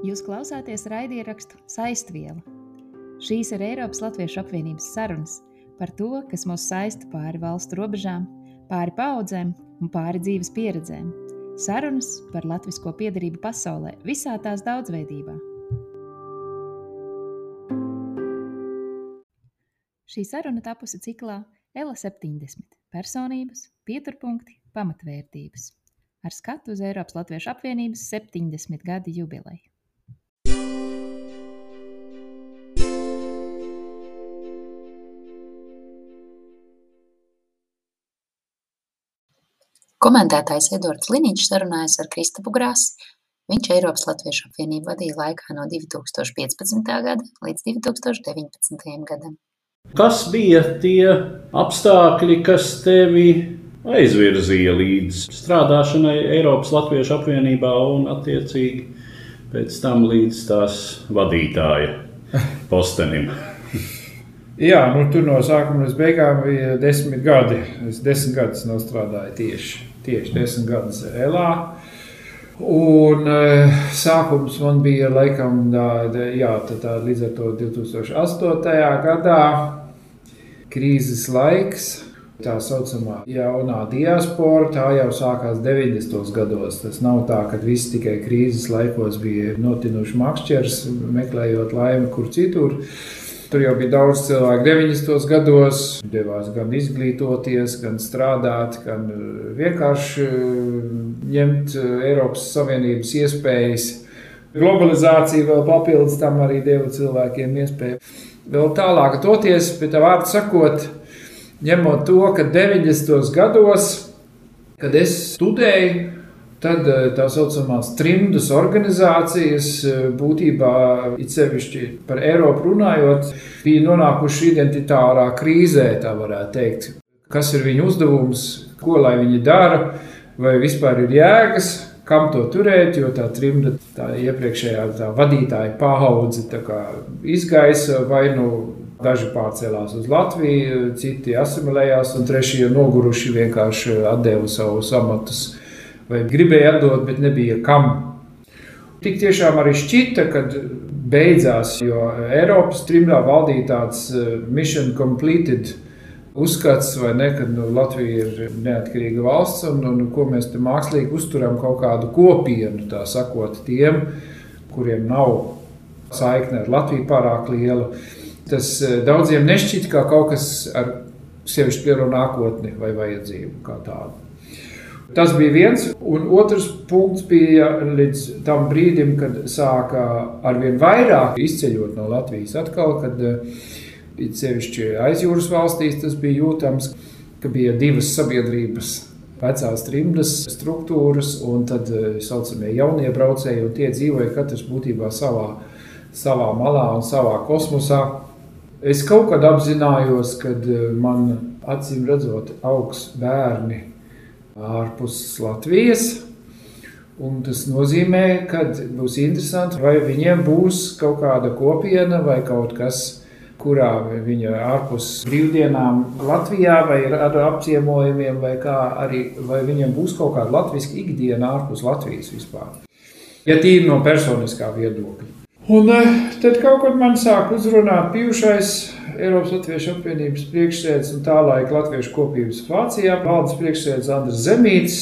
Jūs klausāties raidierakstu Saistviela. Šīs ir Eiropas Latviešu apvienības sarunas par to, kas mūs saista pāri valstu robežām, pāri paudzēm un pāri dzīves pieredzēm. Sarunas par latvisko piedarību pasaulē visā tās daudzveidībā. Šī saruna tapusi ciklā Ela 70 - personības, pieturpunkti, pamatvērtības ar skatu uz Eiropas Latviešu apvienības 70 gadu jubileju. Komentētājs Edvards Liniņš sarunājas ar Kristapu Grasi. Viņš Eiropas Latviešu apvienību vadīja laikā no 2015. gada līdz 2019. gadam. Kas bija tie apstākļi, kas tevi aizvirzīja līdz strādāšanai Eiropas Latviešu apvienībā un, attiecīgi, pēc tam līdz tās vadītāja postenim? Jā, nu, tur no sākuma līdz beigām bija desmit gadi. Es desmit gadus strādāju tieši tieši desmit gadus Elā. Un uh, sākums man bija laikam tāda, jā, tā, tā, līdz ar to 2008. gadā krīzes laiks. Tā saucamā jaunā diaspora, tā jau sākās 90. gados. Tas nav tā, ka viss tikai krīzes laikos bija notinuši makšķers, meklējot laimi kur citur. Uh, Tur jau bija daudz cilvēku 90. gados, devās gan izglītoties, gan strādāt, gan eh, vienkārši eh, ņemt eh, Eiropas Savienības iespējas. Globalizācija vēl papildus tam arī deva cilvēkiem iespēju vēl tālāk doties, bet vārdu sakot, ņemot to, ka 90. gados, kad es studēju, Tad eh, tā saucamās trimdas organizācijas eh, būtībā, it sevišķi par Eiropu runājot, bija nonākuši identitārā krīzē, tā varētu teikt. Kas ir viņu uzdevums, ko lai viņi dara, vai vispār ir jēgas, kam to turēt, jo tā trimda, tā iepriekšējā tā vadītāja paudze izgaisa vai nu Daži pārcēlās uz Latviju, citi asimilējās, un trešie noguruši vienkārši atdeva savus amatus vai gribēja atdot, bet nebija kam. Tik tiešām arī šķita, ka beidzās, jo Eiropas trimdā valdīja tāds eh, mission completed uzskats, vai ne, ka nu, Latvija ir neatkarīga valsts un, un ko mēs te mākslīgi uzturam kaut kādu kopienu, tā sakot, tiem, kuriem nav saikne ar Latviju pārāk liela. Tas eh, daudziem nešķita kā kaut kas ar sevišķi lielu nākotni vai vajadzību kā tādu. Tas bija viens, un otrs punkts bija līdz tam brīdim, kad sāka arvien vairāk izceļot no Latvijas. Atkal, kad it sevišķi aizjūras valstīs tas bija jūtams, ka bija divas sabiedrības vecās trimdas struktūras, un tad tā saucamie jaunie braucēji, un tie dzīvoja katrs būtībā savā, savā malā un savā kosmosā. Es kaut kad apzinājos, kad man acīm redzot, augs bērni ārpus Latvijas. Un tas nozīmē, ka būs interesanti, vai viņiem būs kaut kāda kopiena vai kaut kas, kurā viņi ir ārpus brīvdienām Latvijā vai ar apciemojumiem, vai, arī, vai viņiem būs kaut kāda latviešu ikdiena ārpus Latvijas vispār. Ja tīri no personiskā viedokļa. Un eh, tad kaut kad man sāk uzrunāt bijušais Eiropas Latviešu apvienības priekšsēdis un tā laika Latviešu kopības Vācijā, valdes priekšsēdis Andris Zemīts.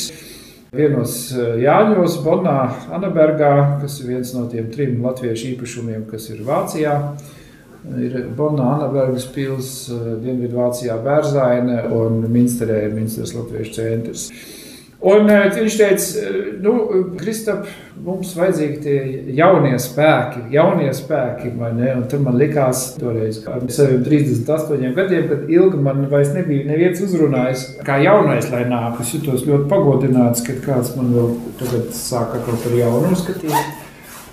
Vienos eh, Jāņos, Bonā, Anabergā, kas ir viens no tiem trim latviešu īpašumiem, kas ir Vācijā. Ir Bonā, Anabergas pils, eh, Dienvidvācijā Bērzaine un Minsterē ir Minsteras Latviešu centrs. Un uh, viņš teica, eh, nu, Kristap, mums vajadzīgi tie jaunie spēki, jaunie spēki, vai ne? Un tur man likās, toreiz, ar saviem 38 gadiem, kad ilgi man vairs nebija neviens uzrunājis, kā jaunais, lai nāk. Es jutos ļoti pagodināts, kad kāds man vēl tagad sāka kaut par jaunu uzskatīt.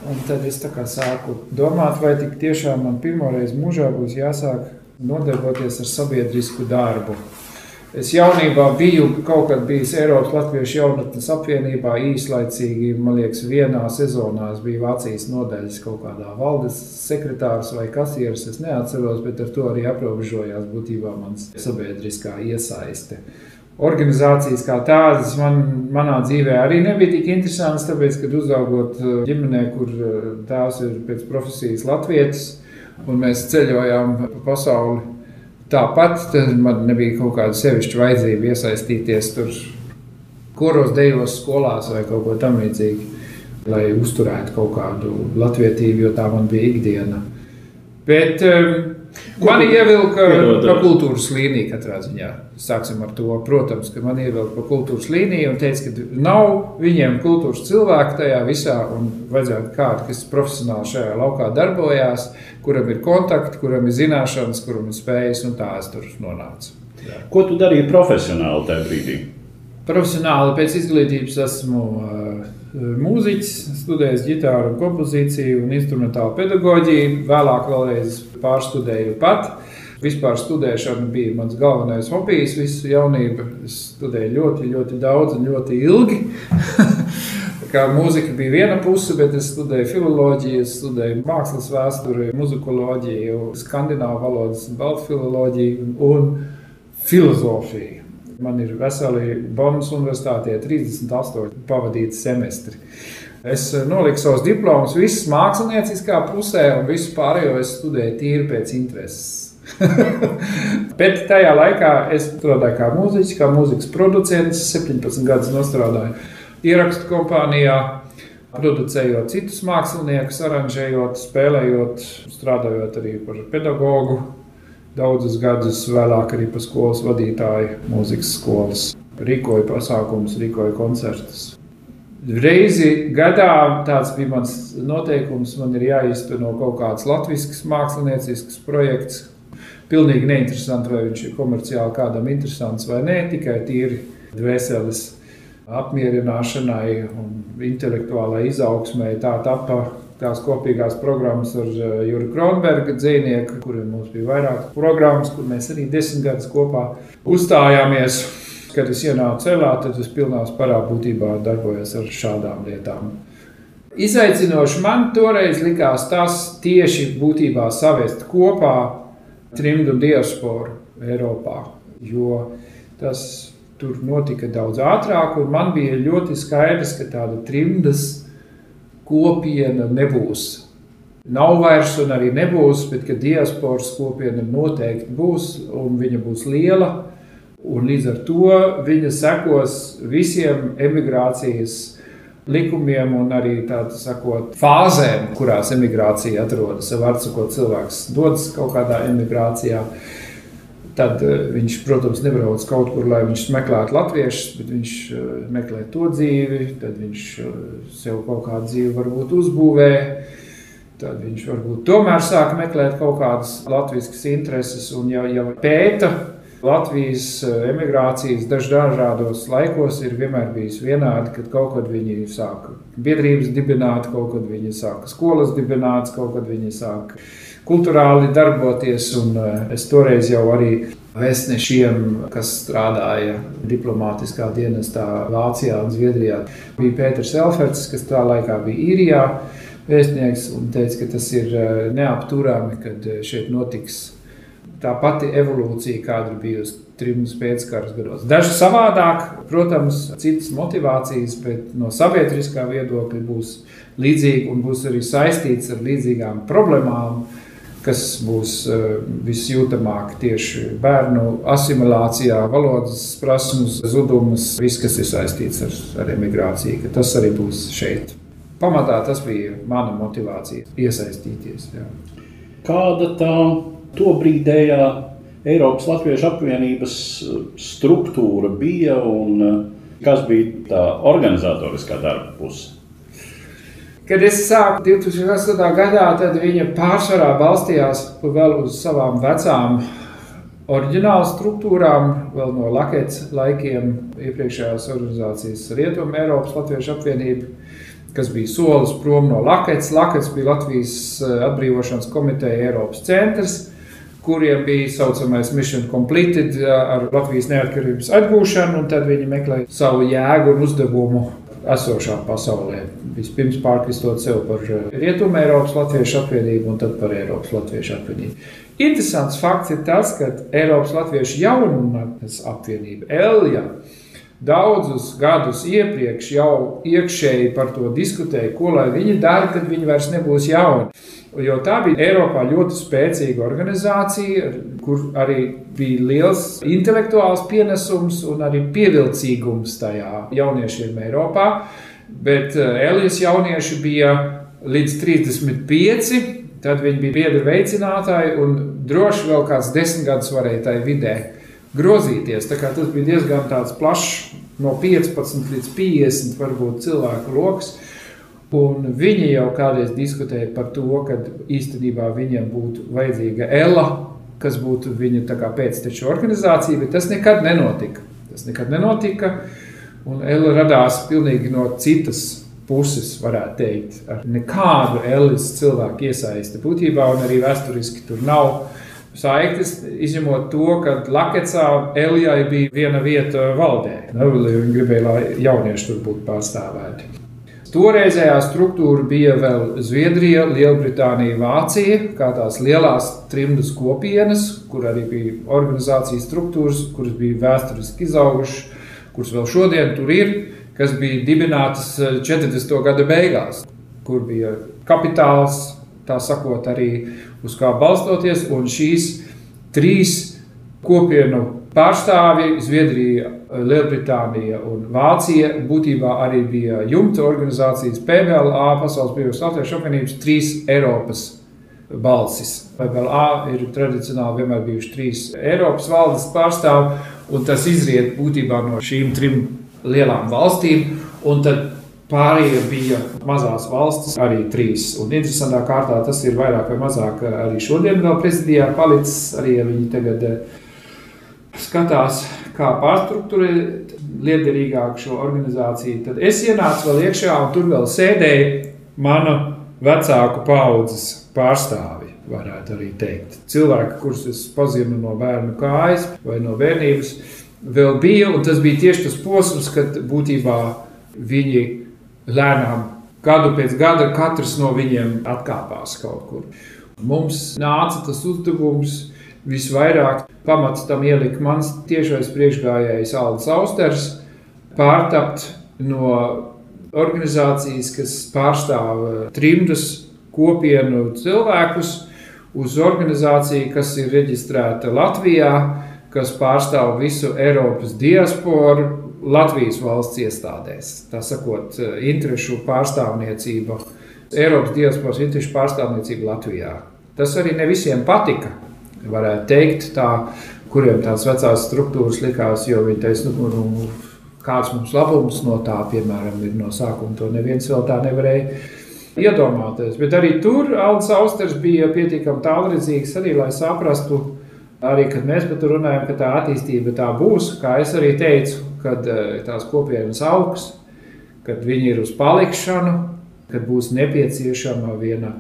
Un tad es tā kā sāku domāt, vai tik tiešām man pirmoreiz mūžā būs jāsāk nodarboties ar sabiedrisku darbu. Es jaunībā biju kaut kad bijis Eiropas Latviešu jaunatnes apvienībā īslaicīgi, man liekas, vienā sezonā es biju Vācijas nodaļas kaut kādā valdes sekretārs vai kasieris, es neatceros, bet ar to arī aprobežojās būtībā mans sabiedriskā iesaiste. organizācijas kā tādas man, manā dzīvē arī nebija tik interesantas. Tāpēc, kad uzaugot uh, ģimenē, kur uh, tēvs ir pēc profesijas latvietis, un mēs ceļojām pa pasauli tāpat, man nebija kaut kāda sevišķa vajadzība iesaistīties tur koros, dejos, skolās vai kaut ko tamlīdzīgu, lai uzturētu kaut kādu latvietību, jo tā man bija ikdiena. Bet um, Mani ievilka pa kultūras līniju katrā ziņā. Sāksim ar to. Protams, ka man ievilka pa kultūras līniju un teica, ka nav viņiem kultūras cilvēku tajā visā un vajadzētu kādu, kas profesionāli šajā laukā darbojās, kuram ir kontakti, kuram ir zināšanas, kuram ir spējas un tā es tur nonācu. Jā. Ko tu darīji profesionāli tajā brīdī? Profesionāli pēc izglītības esmu uh, mūziķis, studējis ģitāru, kompozīciju un instrumentālu pedagoģiju. Vēlāk vēlreiz pārstudēju pat. Vispār studēšana bija mans galvenais hobijs visu jaunību. Es studēju ļoti, ļoti daudz un ļoti ilgi. Kā mūzika bija viena puse, bet es studēju filoloģiju, es studēju mākslas vēsturi, muzikoloģiju, skandināvu valodas, baltu filoloģiju un filozofiju. Man ir veseli Bonas universitātē 38 pavadīti semestri. Es eh, noliku savus diplomus, visas mākslinieckā pusē, un visu pārējo es studēju tīri pēc intereses. Bet tajā laikā es strādāju kā mūziķis, kā mūzikas producents. 17 gadus strādāju ierakstu kompānijā, producējot citus māksliniekus, aranžējot, spēlējot, strādājot arī par pedagogu Daudzus gadus vēlāk arī par skolas vadītāju, mūzikas skolas. Rīkoju pasākumus, rīkoju koncertus. Reizi gadā tāds bija mans noteikums. Man ir jāizteno kaut kāds latviešu māksliniecisks projekts. Pilnīgi neinteresanti, vai viņš ir komerciāli kādam interesants vai nē, tikai tīri dvēseles apmierināšanai un intelektuālai izaugsmai. Tā tapa tās kopīgās programmas ar eh, Juriju Kronberga dzīsnieku, kuriem mums bija vairākas programmas, kur mēs arī desmit gadus kopā uzstājāmies. Kad es ienācu celā, tad es pilnā spārā būtībā darbojos ar šādām lietām. Izaicinoši man toreiz likās tas tieši būtībā savest kopā trimdu diasporu Eiropā, jo tas tur notika daudz ātrāk, un man bija ļoti skaidrs, ka tāda trimdas kopiena nebūs. Nav vairs un arī nebūs, bet diasporas kopiena noteikti būs un viņa būs liela. Un līdz ar to viņa sekos visiem emigrācijas likumiem un arī tādu sakot, fāzēm, kurās emigrācija atrodas. Var sakot, cilvēks dodas kaut kādā emigrācijā. Tad eh, viņš, protams, nebrauc kaut kur, lai viņš meklētu latviešus, bet viņš eh, meklē to dzīvi, tad viņš eh, sev kaut kādu dzīvi varbūt uzbūvē. Tad viņš varbūt tomēr sāk meklēt kaut kādas latviešu intereses un jau, jau pēta Latvijas emigrācijas dažādos laikos ir vienmēr bijis vienādi, kad kaut kad viņi sāka biedrības dibināt, kaut kad viņi sāka skolas dibināt, kaut kad viņi sāka kultūrāli darboties. Es toreiz jau arī vēstnešiem, kas strādāja diplomātiskā dienestā Vācijā un Zviedrijā, bija Pēters Elferts, kas tā laikā bija īrijā vēstnieks un teica, ka tas ir neapturami, kad šeit notiks tā pati evolūcija, kāda ir bijusi trim pēckaras gados. Daži savādāk, protams, citas motivācijas, bet no sabiedriskā viedokļa būs līdzīgi un būs arī saistīts ar līdzīgām problēmām kas būs eh, visjūtamāk tieši bērnu asimilācijā, valodas prasmes, zudumus, viss, kas ir saistīts ar, ar emigrāciju, tas arī būs šeit. Pamatā tas bija mana motivācija iesaistīties. Jā. Kāda tā tobrīdējā Eiropas Latviešu apvienības struktūra bija un eh, kas bija tā organizatoriskā darba puse? Kad es sāku 2008. gadā, tad viņa pārsvarā balstījās vēl uz savām vecām oriģinālu struktūrām, vēl no Latvijas laikiem, iepriekšējās organizācijas Rietumu Eiropas Latviešu apvienība, kas bija solis prom no Latvijas. Latvijas bija Latvijas eh, atbrīvošanas komiteja Eiropas centrs, kuriem bija saucamais Mission Completed eh, ar Latvijas neatkarības atgūšanu, un tad viņi meklēja savu jēgu un uzdevumu esošā pasaulē Vispirms pārkristot sev par Rietumu Eiropas Latviešu apvienību un tad par Eiropas Latviešu apvienību. Interesants fakts ir tas, ka Eiropas Latviešu jaunatnes apvienība Elija daudzus gadus iepriekš jau iekšēji par to diskutēja, ko lai viņi dara, kad viņi vairs nebūs jauni. Jo tā bija Eiropā ļoti spēcīga organizācija, kur arī bija liels intelektuāls pienesums un arī pievilcīgums tajā jauniešiem Eiropā. Bet eh, Elijas jaunieši bija līdz 35, Tad viņi bija biedri veicinātāji un droši vēl kāds desmit gadus varēja tajā vidē grozīties. Tas bija diezgan plašs, no 15 līdz 50 varbūt cilvēku lokus. Un viņi jau kādreiz diskutēja par to, ka īstenībā viņiem būtu vajadzīga ELA, kas būtu viņa pēcteču organizācija, bet tas nekad nenotika. Tas nekad nenotika, un ELA radās pilnīgi no citas puses, varētu teikt, ar nekādu Ellis cilvēku iesaisti būtībā, un arī vēsturiski tur nav saiknes, izņemot to, ka Lakecā Elijai bija viena vieta valdē. Viņi gribēja, lai jaunieši tur būtu pārstāvēti. Toreizējā struktūra bija vēl Zviedrija, Lielbritānija, Vācija, kā tās lielās trimdas kopienas, kur arī bija organizācijas struktūras, kuras bija vēsturiski izaugušas, kuras vēl šodien tur ir kas bija dibinātas 40. Eh, gada beigās, kur bija kapitāls, tā sakot, arī uz kā balstoties. Un šīs trīs kopienu pārstāvji, Zviedrija, Lielbritānija un Vācija, būtībā arī bija jumta organizācijas PVLA, Pasaules Brīvības Latvijas apvienības, trīs Eiropas balsis. PVLA ir tradicionāli vienmēr bijuši trīs Eiropas valdes pārstāvji, un tas izriet būtībā no šīm trim lielām valstīm, un tad pārējie bija mazās valstis, arī trīs. Un interesantā kārtā tas ir vairāk vai mazāk arī šodien vēl prezidijā palicis, arī ja viņi tagad eh, skatās, kā pārstruktūrēt liederīgāk šo organizāciju. Tad es ienācu vēl iekšā, un tur vēl sēdēja mana vecāku paudzes pārstāvi. Varētu arī teikt, cilvēki, kurus es pazinu no bērnu kājas vai no bērnības, vēl bija, tas bija tieši tas posms, kad būtībā viņi lēnām gadu pēc gada katrs no viņiem atkāpās kaut kur. Mums nāca tas uzdevums visvairāk pamats tam ielika mans tiešais priekšgājējs Aldis Austers pārtapt no organizācijas, kas pārstāv trimdus kopienu cilvēkus, uz organizāciju, kas ir reģistrēta Latvijā, kas pārstāv visu Eiropas diasporu Latvijas valsts iestādēs. Tā sakot, interešu pārstāvniecība, Eiropas diasporas interešu pārstāvniecība Latvijā. Tas arī ne visiem patika. Varētu teikt, tā, kuriem tās vecās struktūras likās, jo viņi teica, nu, nu, kāds mums labums no tā, piemēram, ir no sākuma. To neviens vēl tā nevarēja iedomāties. Bet arī tur Alans Austers bija pietiekami tālredzīgs, arī lai saprastu, arī kad mēs par to runājam, ka tā attīstība tā būs, kā es arī teicu, kad eh, tās kopienas augs, kad viņi ir uz palikšanu, kad būs nepieciešama viena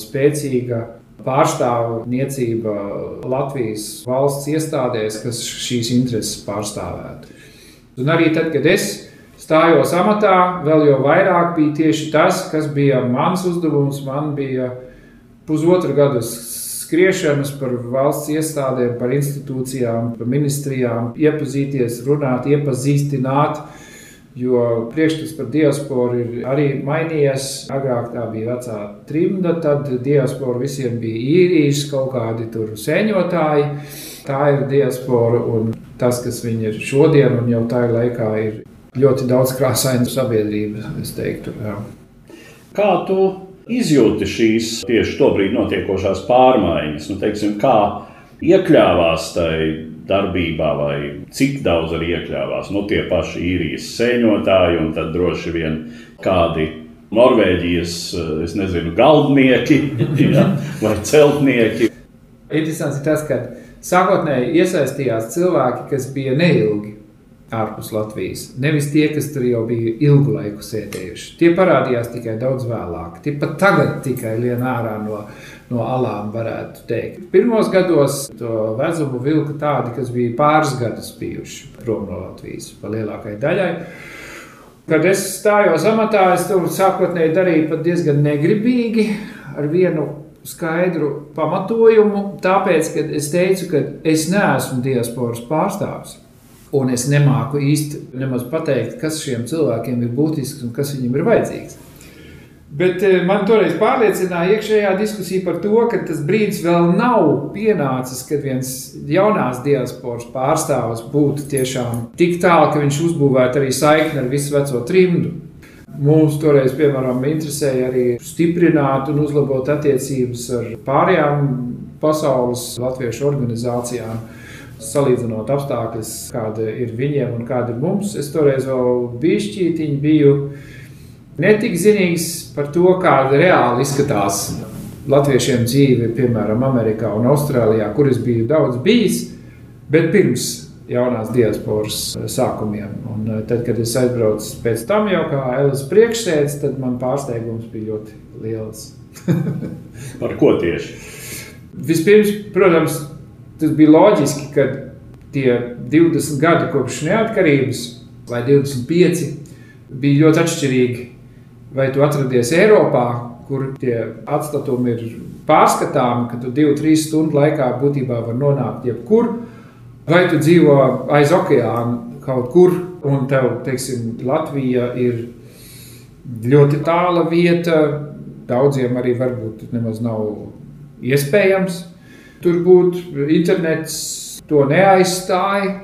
spēcīga pārstāvniecība Latvijas valsts iestādēs, kas šīs intereses pārstāvētu. Un arī tad, kad es stājos amatā, vēl jau vairāk bija tieši tas, kas bija mans uzdevums. Man bija pusotru gadu skriešanas par valsts iestādēm, par institūcijām, par ministrijām, iepazīties, runāt, iepazīstināt. Jo priekšstats par diasporu ir arī mainījies. Agrāk tā bija vecā trimda, tad diaspora visiem bija īrijas, kaut kādi tur sēņotāji. Tā ir diaspora un tas, kas viņi ir šodien, un jau ir laikā, ir ļoti daudz krāsainu sabiedrību, es teiktu. Jā. Kā tu izjūti šīs tieši tobrīd notiekošās pārmaiņas, nu, teiksim, kā iekļāvās tajā darbībā, vai cik daudz arī iekļāvās? Nu, tie paši īrijas sēņotāji, un tad droši vien kādi Norvēģijas, es nezinu, galdnieki ja, vai celtnieki. Interesants ir tas, ka sākotnēji iesaistījās cilvēki, kas bija neilgi ārpus Latvijas. Nevis tie, kas tur jau bija ilgu laiku sēdējuši. Tie parādījās tikai daudz vēlāk. Tie pat tagad tikai lien ārā no, no alām, varētu teikt. Pirmos gados to vecumu vilka tādi, kas bija pāris gadus bijuši prom no Latvijas, pa lielākai daļai. Kad es stājos amatā, es to sākotnēji darīju diezgan negribīgi, ar vienu skaidru pamatojumu. Tāpēc, kad es teicu, ka es neesmu diasporas pārstāvis. Un es nemāku īsti nemaz pateikt, kas šiem cilvēkiem ir būtisks un kas viņiem ir vajadzīgs. Bet eh, man toreiz pārliecināja iekšējā diskusija par to, ka tas brīdis vēl nav pienācis, kad viens jaunās diasporas pārstāvis būtu tiešām tik tālu, ka viņš uzbūvētu arī saikni ar visu veco trimdu. Mums toreiz, piemēram, interesēja arī stiprināt un uzlabot attiecības ar pārējām pasaules latviešu organizācijām salīdzinot apstākļus, kāda ir viņiem un kāda ir mums. Es toreiz vēl bišķītiņi biju netik zinīgs par to, kāda reāli izskatās latviešiem dzīve, piemēram, Amerikā un Austrālijā, kur es biju daudz bijis, bet pirms jaunās diasporas sākumiem. Un eh, tad, kad es aizbraucu pēc tam jau kā Elas priekšsēdis, tad man pārsteigums bija ļoti liels. Par ko tieši? Vispirms, protams, tas bija loģiski, ka tie 20 gadi kopš neatkarības vai 25 bija ļoti atšķirīgi. Vai tu atradies Eiropā, kur tie atstatumi ir pārskatāmi, ka tu divu, trīs stundu laikā būtībā var nonākt jebkur, vai tu dzīvo aiz okeāna kaut kur, un tev, teiksim, Latvija ir ļoti tāla vieta, daudziem arī varbūt nemaz nav iespējams tur būt. Internets to neaizstāja.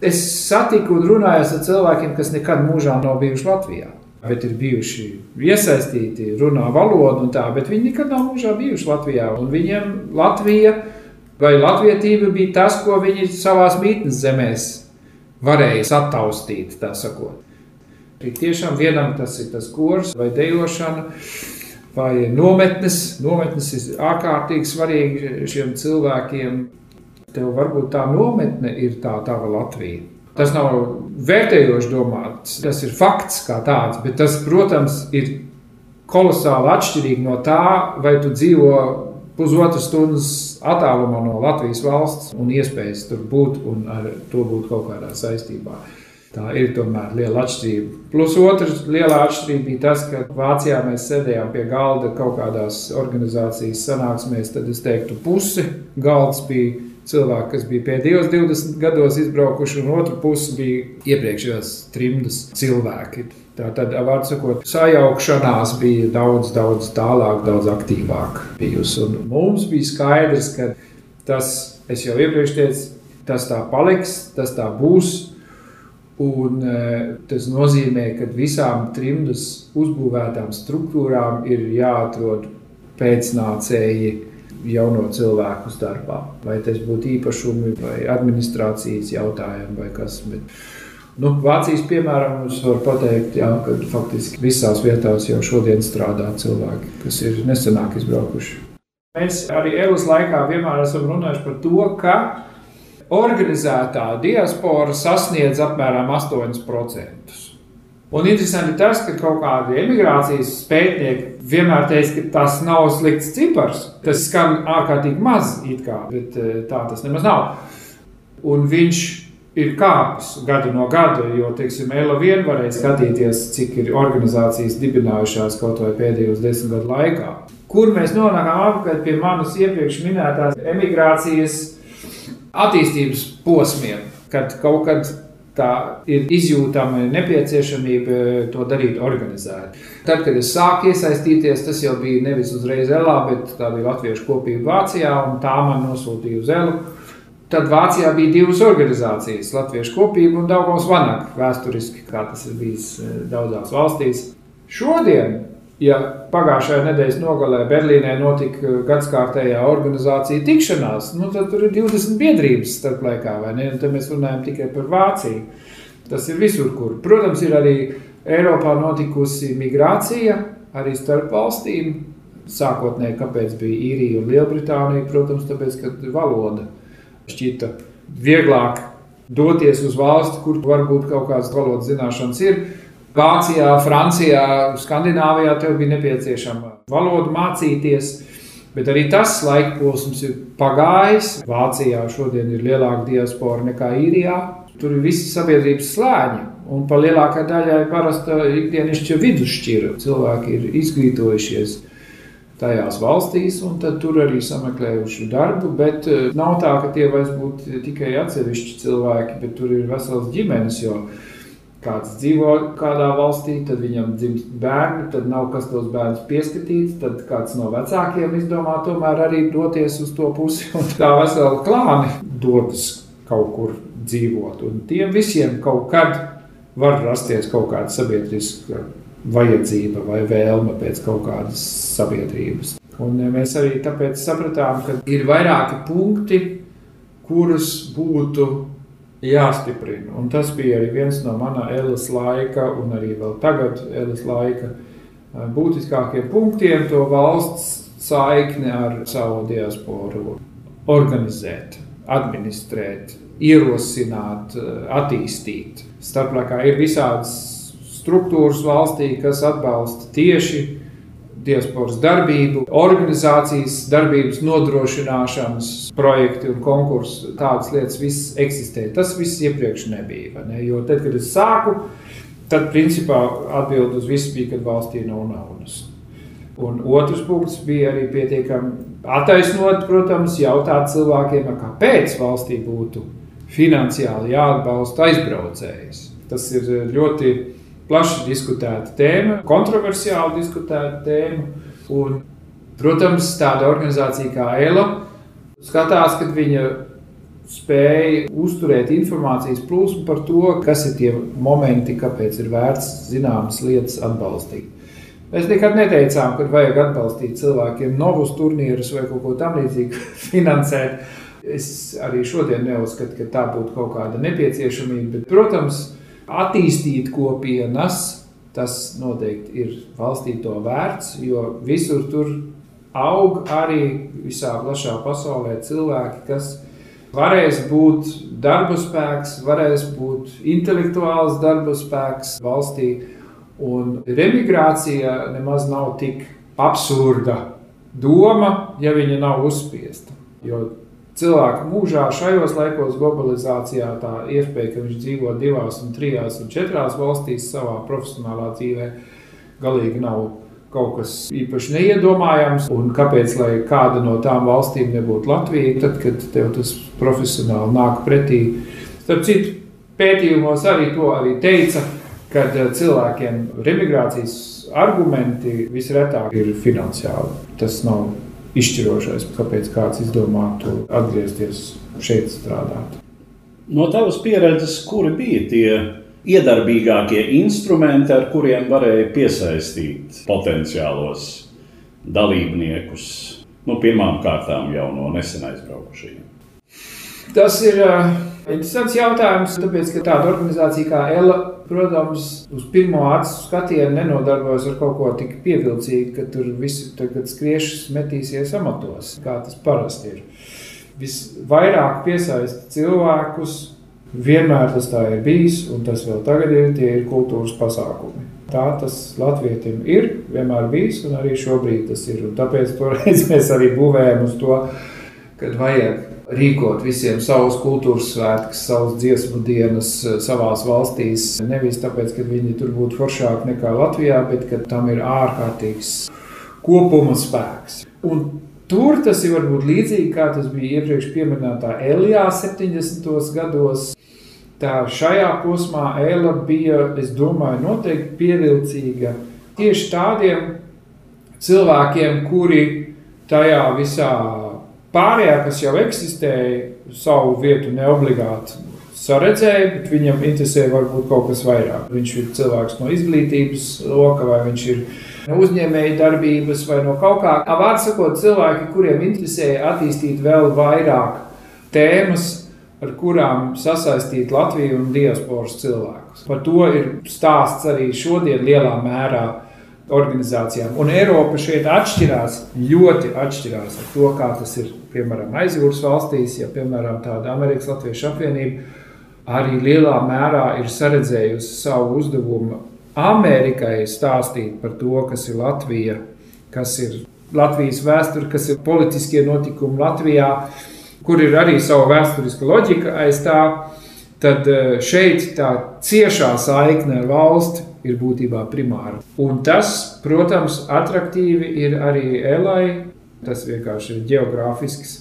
Es satiku un runāju ar cilvēkiem, kas nekad mūžā nav bijuši Latvijā bet ir bijuši iesaistīti, runā valodu un tā, bet viņi nekad nav mūžā bijuši Latvijā. Un viņiem Latvija vai latvietība bija tas, ko viņi savās mītnes zemēs varēja sataustīt, tā sakot. Tiešām vienam tas ir tas kurs vai dejošana. Vai nometnes, nometnes ir ārkārtīgi svarīgi šiem cilvēkiem. Tev varbūt tā nometne ir tā tava Latvija. Tas nav vērtējoši domāts, tas ir fakts kā tāds, bet tas, protams, ir kolosāli atšķirīgi no tā, vai tu dzīvo pusotras stundas attālumā no Latvijas valsts un iespējas tur būt un ar to būt kaut kādā saistībā. Tā ir tomēr liela atšķirība. Plus otrs liela atšķirība bija tas, ka Vācijā mēs sēdējām pie galda kaut kādās organizācijas sanāksmēs, tad es teiktu, pusi galds bija cilvēki, kas bija pēdējos 20 gados izbraukuši, un otru pusi bija iepriekšējās trimdas cilvēki. Tā tad, vārdu sakot, sajaukšanās bija daudz, daudz tālāk, daudz aktīvāk bijusi. Un mums bija skaidrs, ka tas, es jau iepriekš teicu, tas tā paliks, tas tā būs. Un, e, tas nozīmē, ka visām trimdas uzbūvētām struktūrām ir jāatrod pēcnācēji, jauno cilvēku darbā. Vai tas būtu īpašumi, vai administrācijas jautājumi, vai kas. Bet, nu, Vācijas piemēram, es varu pateikt, jā, ka faktiski visās vietās jau šodien strādā cilvēki, kas ir nesenāk izbraukuši. Mēs arī Elas laikā vienmēr esam runājuši par to, ka organizētā diaspora sasniedz apmēram 8%. Un interesanti tas, ka kaut kādi emigrācijas pētnieki vienmēr teica, ka tas nav slikts cipars. Tas skan ārkārtīgi maz, kā, bet eh, tā tas nemaz nav. Un viņš ir kāpis gadu no gada, jo, teiksim, Ela vien varēja skatīties, cik ir organizācijas dibinājušās kaut vai pēdējos desmit gadu laikā. Kur mēs nonākam apkārt pie manas iepriekš minētās emigrācijas attīstības posmiem, kad kaut kad tā ir izjūtama nepieciešamība to darīt organizēti. Tad, kad es sāku iesaistīties, tas jau bija nevis uzreiz Elā, bet tā bija Latviešu kopība Vācijā, un tā man nosūtīja uz Elu. Tad Vācijā bija divas organizācijas - Latviešu kopība un Daugavs Vanak, vēsturiski, kā tas ir bijis eh, daudzās valstīs. Šodien Ja pagājušajā nedēļas nogalē Berlīnē notika gadsimta organizācija tikšanās, nu, tad tur ir 20 biedrības starp laikā, vai ne? Un tad mēs runājam tikai par Vāciju. Tas ir visur, kur. Protams, ir arī Eiropā notikusi migrācija, arī starp valstīm. Sākotnēji, kāpēc bija īrija un Lielbritānija? Protams, tāpēc, ka valoda šķita vieglāk doties uz valsti, kur varbūt kaut kādas valodas zināšanas ir Vācijā, Francijā, Skandināvijā tev bija nepieciešama valoda mācīties. Bet arī tas laika posms ir pagājis. Vācijā šodien ir lielāka diaspora nekā īrijā. Tur ir visi sabiedrības slāņi. Un par lielākā daļai parasta ikdienišķa vidusšķira. Cilvēki ir izglītojušies tajās valstīs, un tur arī sameklējuši darbu. Bet eh, nav tā, ka tie vairs būtu tikai atsevišķi cilvēki, bet tur ir vesels ģimenes. Kāds dzīvo kādā valstī, tad viņam dzimst bērni, tad nav kas tos bērnus pieskatīts. Tad kāds no vecākiem izdomā tomēr arī doties uz to pusi, un tā vesela klāni dodas kaut kur dzīvot. Un tiem visiem kaut kad var rasties kaut kāda sabiedriska vajadzība vai vēlme pēc kaut kādas sabiedrības. Un mēs arī tāpēc sapratām, ka ir vairāki punkti, kurus būtu jāstiprina. Un tas bija arī viens no mana Elas laika, un arī vēl tagad Elas laika būtiskākiem punktiem - to valsts saikni ar savu diasporu organizēt, administrēt, ierosināt, attīstīt. Starplaikā ir visādas struktūras valstī, kas atbalsta tieši diasporas darbību, organizācijas darbības nodrošināšanas projekti un konkursi. Tādas lietas viss eksistē. Tas viss iepriekš nebija. Ne? Jo tad, kad es sāku, tad principā atbild uz visu bija, kad valstī nav naudas. Un otrs punkts bija arī pietiekami attaisnot, protams, jautāt cilvēkiem, kāpēc valstī būtu finansiāli jāatbalsta aizbraucējs. Tas ir ļoti plaši diskutēta tēma, kontroversiāli diskutēta tēma. Un, protams, tāda organizācija kā ELA skatās, ka viņa spēja uzturēt informācijas plūsmu par to, kas ir tie momenti, kāpēc ir vērts zināmas lietas atbalstīt. Mēs nekad neteicām, ka vajag atbalstīt cilvēkiem novus turnīrus vai kaut ko tamlīdzīgu finansēt. Es arī šodien neuzskatu, ka tā būtu kaut kāda nepieciešamība. Bet, protams, attīstīt kopienas, tas noteikti ir valstī to vērts, jo visur tur aug arī visā plašā pasaulē cilvēki, kas varēs būt darba spēks, varēs būt intelektuāls darba spēks valstī. Un remigrācija nemaz nav tik absurda doma, ja viņa nav uzspiesta. Jo cilvēka mūžā, šajos laikos, globalizācijā, tā iespēja, ka viņš dzīvo divās, un trijās un četrās valstīs savā profesionālā dzīvē, galīgi nav kaut kas īpaši neiedomājams. Un kāpēc kāda no tām valstīm nebūtu Latvija, tad, kad tev tas profesionāli nāk pretī? Starp citu, pētījumos arī to arī teica, ka eh, cilvēkiem remigrācijas argumenti visretāk ir finansiāli. Tas nav izšķirošais, kāpēc kāds izdomātu atgriezties šeit strādāt. No tavas pieredzes, kuri bija tie iedarbīgākie instrumenti, ar kuriem varēja piesaistīt potenciālos dalībniekus, nu, pirmām kārtām jau no nesen aizbraukušajiem? Tas ir uh, interesants jautājums, tāpēc, ka tāda organizācija kā ELA protams, uz pirmo acu skatienu nenodarbojas ar kaut ko tik pievilcīgu, ka tur viss tagad skriešus metīsies amatos, kā tas parasti ir. Visvairāk piesaista cilvēkus, vienmēr tas tā ir bijis, un tas vēl tagad ir, tie ir kultūras pasākumi. Tā tas Latvijam ir vienmēr bijis, un arī šobrīd tas ir. Un tāpēc toreiz mēs arī būvējam uz to, kad vajag rīkot visiem savus kultūras svētkus, savus dziesmu dienas eh, savās valstīs. Nevis tāpēc, ka viņi tur būtu foršāki nekā Latvijā, bet ka tam ir ārkārtīgs kopuma spēks. Un tur tas ir varbūt līdzīgi kā tas bija iepriekš minētā Elijā 70. gados. Tā šajā posmā Ēla bija, es domāju, noteikti pievilcīga tieši tādiem cilvēkiem, kuri tajā visā Pārējā, kas jau eksistēja, savu vietu neobligāti saredzēja, bet viņam interesē varbūt kaut kas vairāk. Viņš ir cilvēks no izglītības loka, vai viņš ir no uzņēmēja darbības, vai no kaut kā. Vārds sakot, cilvēki, kuriem interesēja attīstīt vēl vairāk tēmas, ar kurām sasaistīt Latviju un diasporas cilvēkus. Par to ir stāsts arī šodien lielā mērā organizācijām. Un Eiropa šeit atšķirās, ļoti atšķirās ar to, kā tas ir piemēram aizjūras valstīs, ja piemēram tāda Amerikas Latviešu apvienība arī lielā mērā ir saredzējusi savu uzdevumu Amerikai stāstīt par to, kas ir Latvija, kas ir Latvijas vēsture, kas ir politiskie notikumi Latvijā, kur ir arī sava vēsturiska loģika aiz tā. tad eh, šeit tā ciešā saikne ar valsti ir būtībā primāra. Un tas, protams, attraktīvi ir arī Elai. Tas vienkārši ir geogrāfisks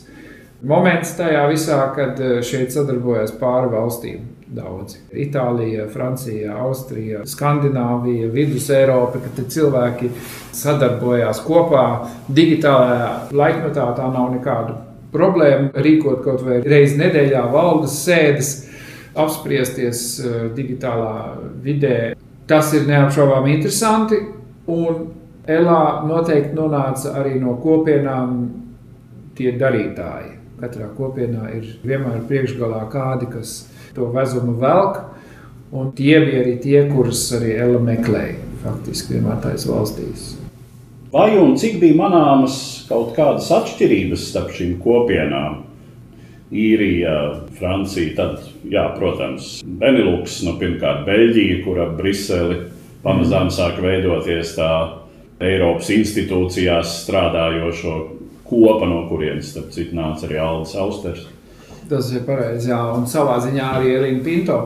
moments tajā visā, kad eh, šeit sadarbojas pāri valstīm. Daudzi. Itālija, Francija, Austrija, Skandināvija, Vidus Eiropa, kad cilvēki sadarbojās kopā digitālajā laikmetā. Tā nav nekāda problēma rīkot kaut vai reizi nedēļā valdes sēdes, apspriesties eh, digitālā vidē. Tas ir neapšaubāmi interesanti. Un Elā noteikti nonāca arī no kopienām tie darītāji. Katrā kopienā ir vienmēr priekšgalā kādi, kas to vezumu velk. Un tie bija arī tie, kurus arī Ela meklēja faktiski vienmēr tais valstīs. Vai un cik bija manāmas kaut kādas atšķirības starp šīm kopienām? Īrija, Francija, tad, jā, protams, Benelux, nu, pirmkārt, Beļģija, kura Briseli pamazām sāk veidoties tā Eiropas institūcijās strādājošo kopa, no kurienes, starp citu, nāca arī Aldis Austers. Tas ir pareizi, jā, un savā ziņā arī Elīna Pinto.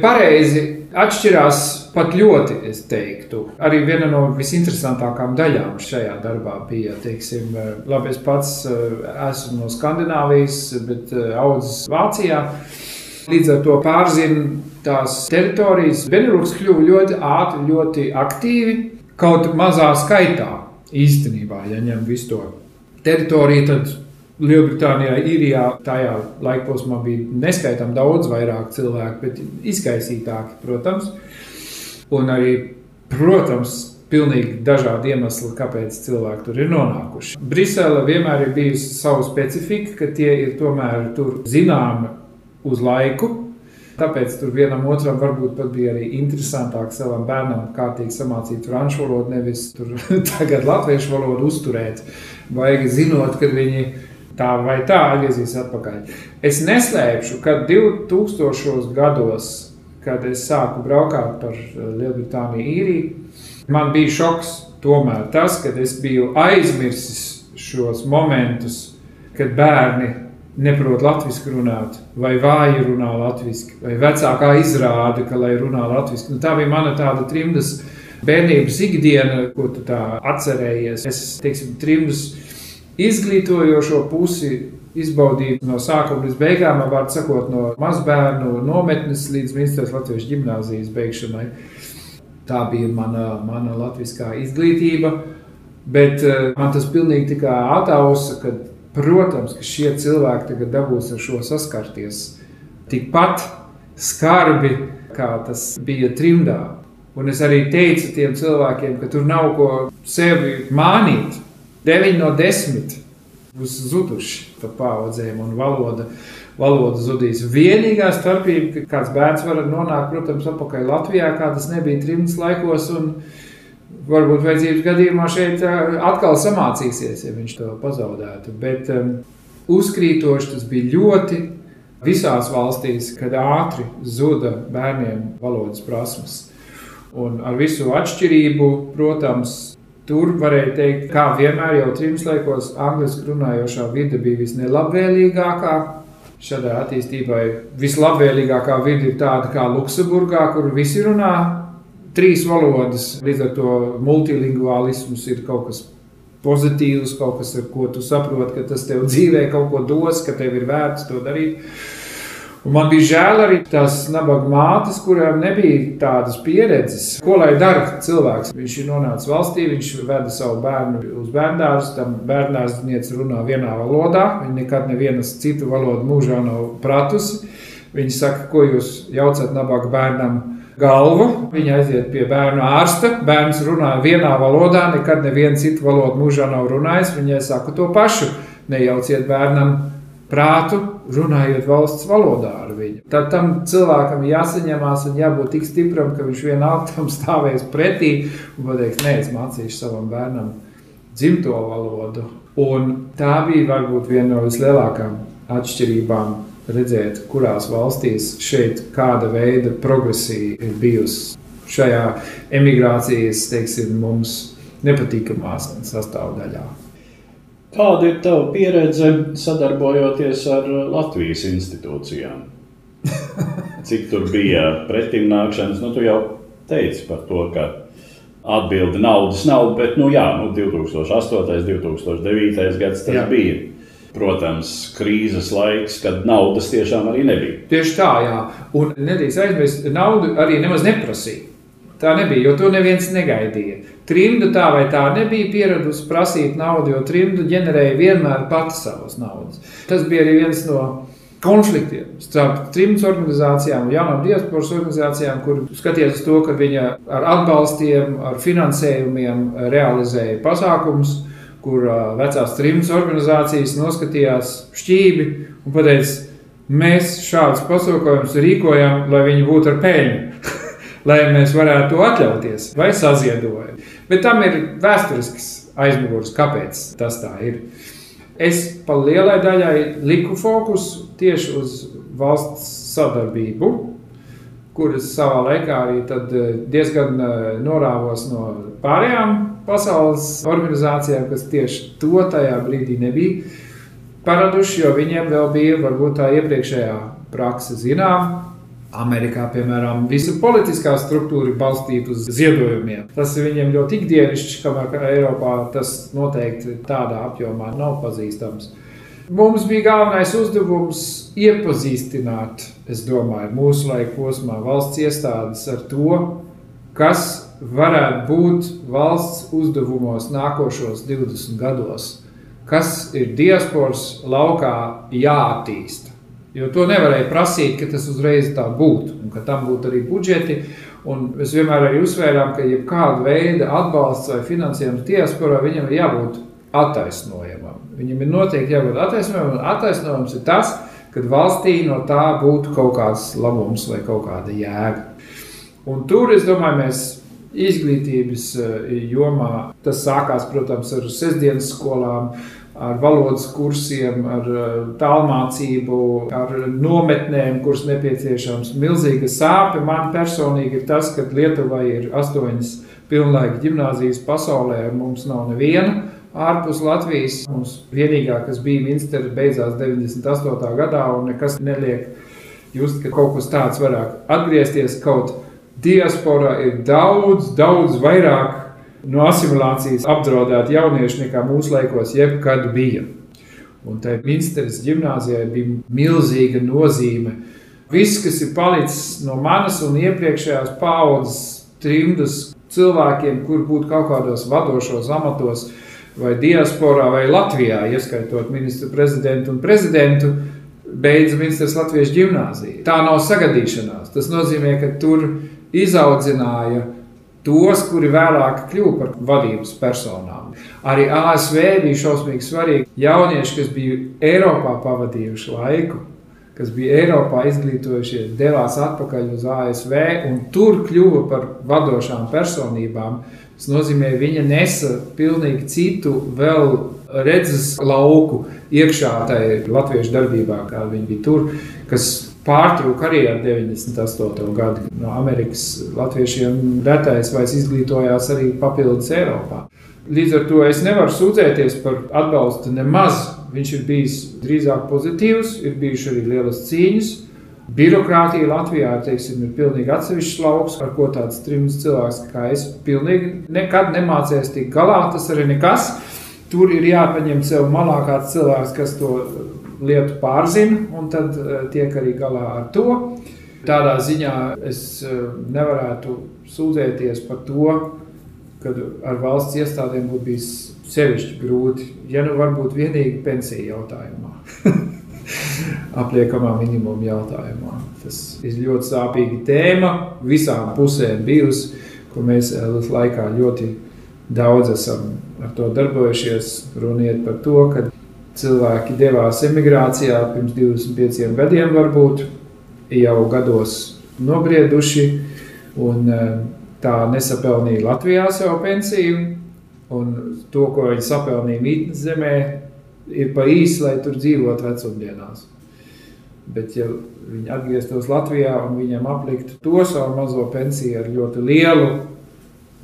Pareizi atšķirās pat ļoti, es teiktu. Arī viena no visinteresantākajām daļām šajā darbā bija, teiksim, labi, es pats eh, esmu no Skandināvijas, bet eh, audzis Vācijā. Līdz ar to pārzinu tās teritorijas. Benelux kļuva ļoti ātri, ļoti aktīvi, kaut mazā skaitā īstenībā, ja ņem visu to teritoriju, tad Lielbritānijā, Īrijā tajā laikposmā bija neskaitām daudz vairāk cilvēku, bet izkaisītāki, protams. Un arī, protams, pilnīgi dažādi iemesli, kāpēc cilvēki tur ir nonākuši. Brisele vienmēr ir bijusi savu specifiku, ka tie ir tomēr zināmi uz laiku. Tāpēc tur vienam otram varbūt pat bija arī interesantāk savam bērnam kārtīgi samācīt franču valodu, nevis tur tagad latviešu valodu uzturēt. Vajag zinot, kad viņi tā vai tā atgriezīs atpakaļ. Es neslēpšu, ka 2000. gados, kad es sāku braukāt par eh, Lielbritāniju, īriju, man bija šoks. Tomēr tas, kad es biju aizmirsis šos momentus, kad bērni neprot latviešu runāt, vai vāji runā latviešu, vai vecākā izrāda, ka lai runā latviešu. Nu, tā bija mana tāda trimdas bērnības ikdiena, ko tu tā atcerējies. Es teiksim, trimdas izglītojošo pusi izbaudīt no sākuma līdz beigām, var sakot, no mazbērnu nometnes līdz Minstras Latvijas gimnāzijas beigšanai. Tā bija mana, mana latviskā izglītība, bet uh, man tas pilnīgi tikai atausa, ka, protams, ka šie cilvēki tagad dabūs ar šo saskarties tikpat skarbi, kā tas bija trimdā. Un es arī teicu tiem cilvēkiem, ka tur nav ko sevi mānīt. 9 no 10 būs zuduši pa paudzēm, un valoda, valoda zudīs. Vienīgā starpība, ka kāds bērns var nonākt, protams, atpakaļ Latvijā, kā tas nebija trimdas laikos. Varbūt vajadzības gadījumā šeit atkal samācīsies, ja viņš to pazaudētu. Bet um, uzkrītoši tas bija ļoti visās valstīs, kad ātri zuda bērniem valodas prasmes. Un ar visu atšķirību, protams, Tur varēja teikt, kā vienmēr jau trims laikos, angļuiski runājošā vide bija visnelabvēlīgākā. Šādai attīstībai vislabvēlīgākā vide ir tāda kā Luksemburgā, kur visi runā trīs valodas. Līdz ar to multilingvālisms ir kaut kas pozitīvs, kaut kas, ar ko tu saproti, ka tas tev dzīvē kaut ko dos, ka tev ir vērts to darīt. Un man bija žēl arī tās nabaga mātes, kurām nebija tādas pieredzes. Ko lai dara cilvēks? Viņš ir nonācis valstī, viņš veda savu bērnu uz bērnās, tam bērnās runā vienā valodā. Viņa nekad nevienas citu valodu mūžā nav pratusi. Viņa saka, ko jūs jaucat nabaga bērnam? Galvu. Viņa aiziet pie bērnu ārsta. Bērns runā vienā valodā, nekad nevienu citu valodu mūžā nav runājis. Viņai saka to pašu. Nejauciet bērnam prātu, runājot valsts valodā ar viņu. Tad tam cilvēkam jāsaņemās un jābūt tik stipram, ka viņš vienalga tam stāvēs pretī un pateiks, nē, es mācīšu savam bērnam dzimto valodu. Un tā bija varbūt viena no vislielākajām atšķirībām redzēt, kurās valstīs šeit kāda veida progresija ir bijusi šajā emigrācijas, teiksim, mums nepatīkamās sastāvdaļā. Kāda ir tava pieredze sadarbojoties ar Latvijas institūcijām? cik tur bija pretim nākšanas. Nu, tu jau teici par to, ka atbildi naudas nav, bet nu, jā, nu, 2008. un 2009. gads tas jā. bija. Protams, krīzes laiks, kad naudas tiešām arī nebija. Tieši tā, jā. Un nedrīkst aizmirst, naudu arī nemaz neprasīja. Tā nebija, jo to neviens negaidīja. Trimda tā vai tā nebija pieradusi prasīt naudu, jo trimda ģenerēja vienmēr pati savas naudas. Tas bija arī viens no konfliktiem starp trim organizācijām, jaunām diasporas organizācijām, kur skatījās uz to, ka viņa ar atbalstiem, ar finansējumiem realizēja pasākumus, kur vecās trims organizācijas noskatījās šķīvi un pateica, mēs šādus pasākumus rīkojam, lai viņi būtu ar peļņu, lai mēs varētu to atļauties vai saziedojam. Bet tam ir vēsturisks aizmugurs, kāpēc tas tā ir. Es pa lielai daļai liku fokusu tieši uz valsts sadarbību, kuras savā laikā arī eh, diezgan eh, norāvos no pārējām pasaules organizācijām, kas tieši to tajā brīdī nebija paraduši, jo viņiem vēl bija varbūt tā iepriekšējā praksa zinām, Amerikā, piemēram, visa politiskā struktūra ir balstīta uz ziedojumiem. Tas ir viņiem ļoti ikdienišķi, kamēr Eiropā tas noteikti tādā apjomā nav pazīstams. Mums bija galvenais uzdevums iepazīstināt, es domāju, mūsu laika posmā valsts iestādes ar to, kas varētu būt valsts uzdevumos nākošos 20 gados, kas ir diasporas laukā jāattīsta. Jo to nevarēja prasīt, ka tas uzreiz tā būtu, un ka tam būtu arī budžeti. Un mēs vienmēr arī uzsvērām, ka jebkāda veida atbalsts vai finansējums diasporā viņam ir jābūt attaisnojamam. Viņam ir noteikti jābūt attaisnojamam, un attaisnojums ir tas, ka valstī no tā būtu kaut kāds labums vai kaut kāda jēga. Un tur, es domāju, mēs izglītības eh, jomā tas sākās, protams, ar sestdienas skolām, ar valodas kursiem, ar eh, tālmācību, ar nometnēm, kuras nepieciešams. Milzīga sāpe man personīgi ir tas, ka Lietuvai ir astoņas pilnlaika gimnāzijas pasaulē, mums nav neviena. Ārpus Latvijas mums vienīgā, kas bija Minstera, beidzās 98. gadā, un nekas neliek just, ka kaut kas tāds varētu atgriezties. Kaut diaspora ir daudz, daudz vairāk no asimilācijas apdraudēti jaunieši nekā mūsu laikos jebkad bija. Un tai Minsteras gimnājai bija milzīga nozīme. Viss, kas ir palicis no manas un iepriekšējās paudzes trimdas cilvēkiem, kur būtu kaut kādos vadošos amatos, vai diasporā, vai Latvijā, ieskaitot ministru prezidentu un prezidentu, beidza Minsteras Latviešu gimnāziju. Tā nav sagadīšanās. Tas nozīmē, ka tur izaudzināja tos, kuri vēlāk kļuva par vadības personām. Arī ASV bija šausmīgi svarīgi jaunieši, kas bija Eiropā pavadījuši laiku, kas bija Eiropā izglītojušies, devās atpakaļ uz ASV un tur kļuva par vadošām personībām. Tas nozīmē, ka viņa nesa pilnīgi citu vēl redzes lauku iekšā tajā latviešu darbībā, kā viņi bija tur, kas pārtrūka ar 98. gadu. No Amerikas latviešiem retais vairs izglītojās arī papildus Eiropā. Līdz ar to es nevaru sūdzēties par atbalstu nemaz. Viņš ir bijis drīzāk pozitīvs, ir bijušas arī lielas cīņas. Birokrātija Latvijā teiksim, ir pilnīgi atsevišķs lauks, ar ko tāds trims cilvēks kā es pilnīgi nekad nemācījos tikt galā. Tas arī nekas. Tur ir jāpaņem sev malā kāds cilvēks, kas to lietu pārzina, un tad eh, tiek arī galā ar to. Tādā ziņā es eh, nevarētu sūdzēties par to, ka ar valsts iestādēm būtu bijis sevišķi grūti, ja nu varbūt vienīgi pensiju jautājumā. Apliekamā minimuma jautājumā. Tas ir ļoti sāpīga tēma. Visām pusēm bijusi, ko mēs Elas laikā ļoti daudz esam ar to darbojušies. Runiet par to, ka cilvēki devās emigrācijā pirms 25 gadiem, varbūt jau gados nobrieduši, un e, tā nesapelnīja Latvijā savu pensiju, un to, ko viņi sapelnīja mītnes zemē, ir pa īsi, lai tur dzīvotu vecumdienās. Bet, ja viņi atgrieztos Latvijā un viņiem apliktu to savu mazo pensiju ar ļoti lielu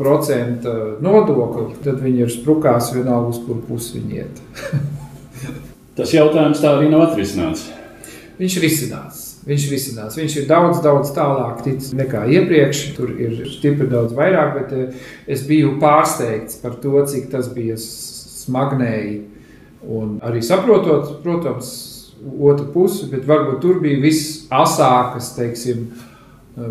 procentu nodokli, tad viņi ir sprukās vienalga, uz kur pusi viņi iet. Tas jautājums tā arī nav atrisināts. Viņš ir izsināts. Viņš risinās. Viņš ir daudz, daudz tālāk ticis nekā iepriekš. Tur ir stipri daudz vairāk, bet eh, es biju pārsteigts par to, cik tas bija smagnēji. Un arī saprotot, protams, otru pusi, bet varbūt tur bija viss asākas, teiksim,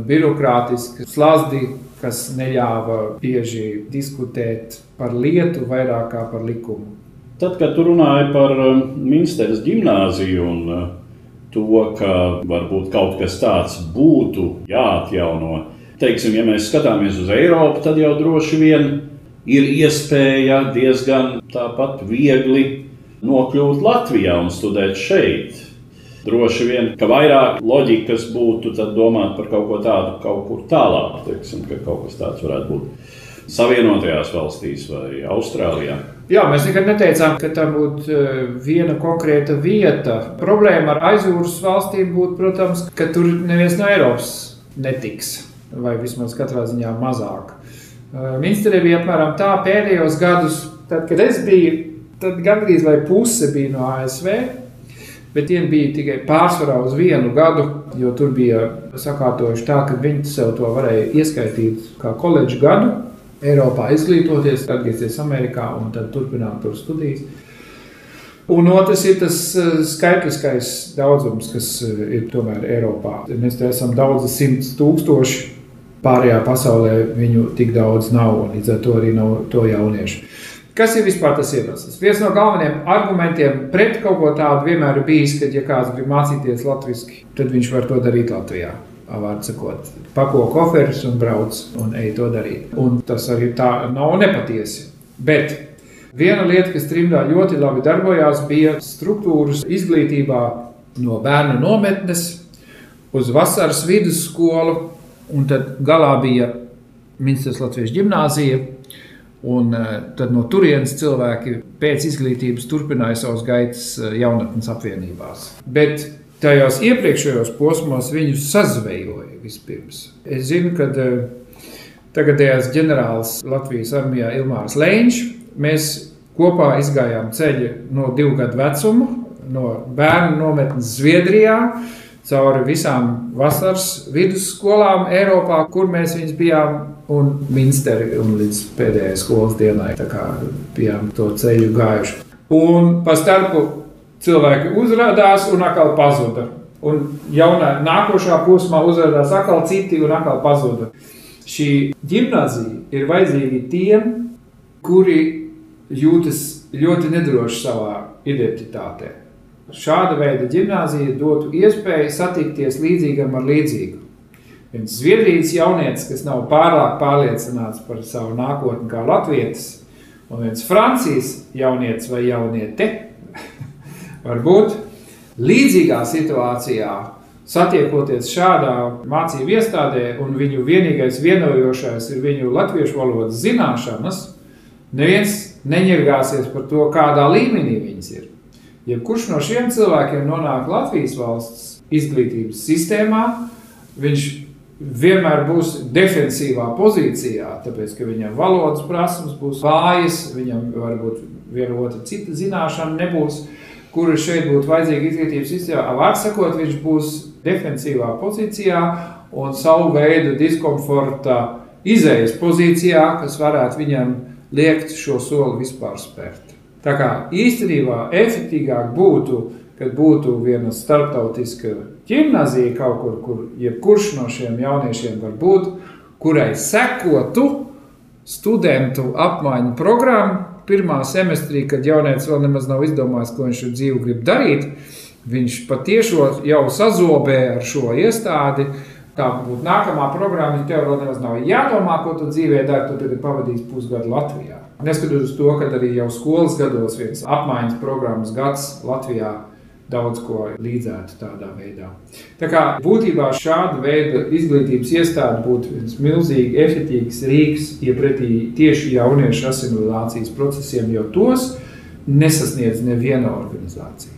birokrātiskas slazdi, kas neļāva bieži diskutēt par lietu vairāk kā par likumu. Tad, kad tu runāji par um, Minsteras gimnāziju un uh, to, ka varbūt kaut kas tāds būtu jāatjauno, teiksim, ja mēs skatāmies uz Eiropu, tad jau droši vien ir iespēja diezgan tāpat viegli nokļūt Latvijā un studēt šeit. Droši vien, ka vairāk loģikas būtu domāt par kaut ko tādu, kaut kur tālāk, teiksim, ka kaut kas tāds varētu būt Savienotajās valstīs vai Austrālijā. Jā, mēs nekad neteicām, ka tā būtu eh, viena konkrēta vieta. Problēma ar aizjūras valstīm būtu, protams, ka tur neviens no Eiropas netiks, vai vismaz katrā ziņā mazāk. Eh, Minsterē bija apmēram tā pēdējos gadus, tad, kad es biju, tad gandrīz vai puse bija no ASV. Bet tie bija tikai pārsvarā uz vienu gadu, jo tur bija sakārtojuši tā, ka viņi sev to varēja ieskaitīt kā koledžu gadu. Eiropā izglītoties, atgriezties Amerikā un tad turpināt tur studijas. Un otrs ir tas eh, skaitliskais daudzums, kas eh, ir tomēr Eiropā. Mēs te esam daudzi simti tūkstoši, pārējā pasaulē viņu tik daudz nav, un līdz ar to arī nav to jauniešu. Kas ir vispār tas iemesls? Viens no galvenajiem argumentiem pret kaut ko tādu vienmēr ir bijis, ka, ja kāds grib mācīties latviešu, tad viņš var to darīt Latvijā vārdu sakot, pako koferus un brauc un ej to darīt. Un tas arī tā nav nepatiesi. Bet viena lieta, kas trimdā ļoti labi darbojās, bija struktūras izglītībā no bērnu nometnes uz vasaras vidusskolu, un tad galā bija Minstras Latvijas gimnāzija. Un eh, tad no turienes cilvēki pēc izglītības turpināja savus gaitas eh, jaunatnes apvienībās. Bet tajos iepriekšējos posmos viņus sazvejoja vispirms. Es zinu, ka eh, tagadējais ģenerālis Latvijas armijā Ilmārs Lēņš, mēs kopā izgājām ceļu no divu gadu vecuma, no bērnu nometnes Zviedrijā, cauri visām vasaras vidusskolām Eiropā, kur mēs viņus bijām, un Minsteri un līdz pēdējai skolas dienai bijām to ceļu gājuši. Un pa starpu cilvēki uzrādās un atkal pazuda. Un jaunā, nākošā posmā uzrādās atkal citi un atkal pazuda. Šī gimnazija ir vajadzīga tiem, kuri jūtas ļoti nedroši savā identitātē. Šāda veida gimnāzija dotu iespēju satikties līdzīgam ar līdzīgu. Viens zviedrijas jaunietis, kas nav pārāk pārliecināts par savu nākotni kā latvietis, un viens francijas jaunietis vai jauniete, Varbūt līdzīgā situācijā, satiekoties šādā mācību iestādē, un viņu vienīgais vienojošais ir viņu latviešu valodas zināšanas, neviens neņirgāsies par to, kādā līmenī viņas ir. Jebkurš no šiem cilvēkiem nonāk Latvijas valsts izglītības sistēmā, viņš vienmēr būs defensīvā pozīcijā, tāpēc ka viņam valodas prasmes būs vājas, viņam varbūt viena otra cita zināšana nebūs kuru šeit būtu vajadzīga izglītības sistēmā, vārds sakot, viņš būs defensīvā pozīcijā un savu veidu diskomforta izējas pozīcijā, kas varētu viņam liekt šo soli vispār spērt. Tā kā īstenībā efektīvāk būtu, kad būtu viena starptautiska gimnazija kaut kur, kur jebkurš no šiem jauniešiem var būt, kurai sekotu studentu apmaiņu programmu, pirmā semestrī, kad jaunietis vēl nemaz nav izdomājis, ko viņš ar dzīvi grib darīt, viņš patiešām jau sazobē ar šo iestādi. Tā būtu nākamā programma, ja tev vēl nemaz nav jādomā, ko tu dzīvē dari, tu tagad pavadīsi pusgadu Latvijā. Neskatoties uz to, ka arī jau skolas gados viens apmaiņas programmas gads Latvijā daudz ko līdzētu tādā veidā. Tā kā būtībā šāda veida izglītības iestāde būtu viens milzīgi efektīvs rīks iepratī tieši jauniešu asimilācijas procesiem, jo tos nesasniedz neviena organizācija.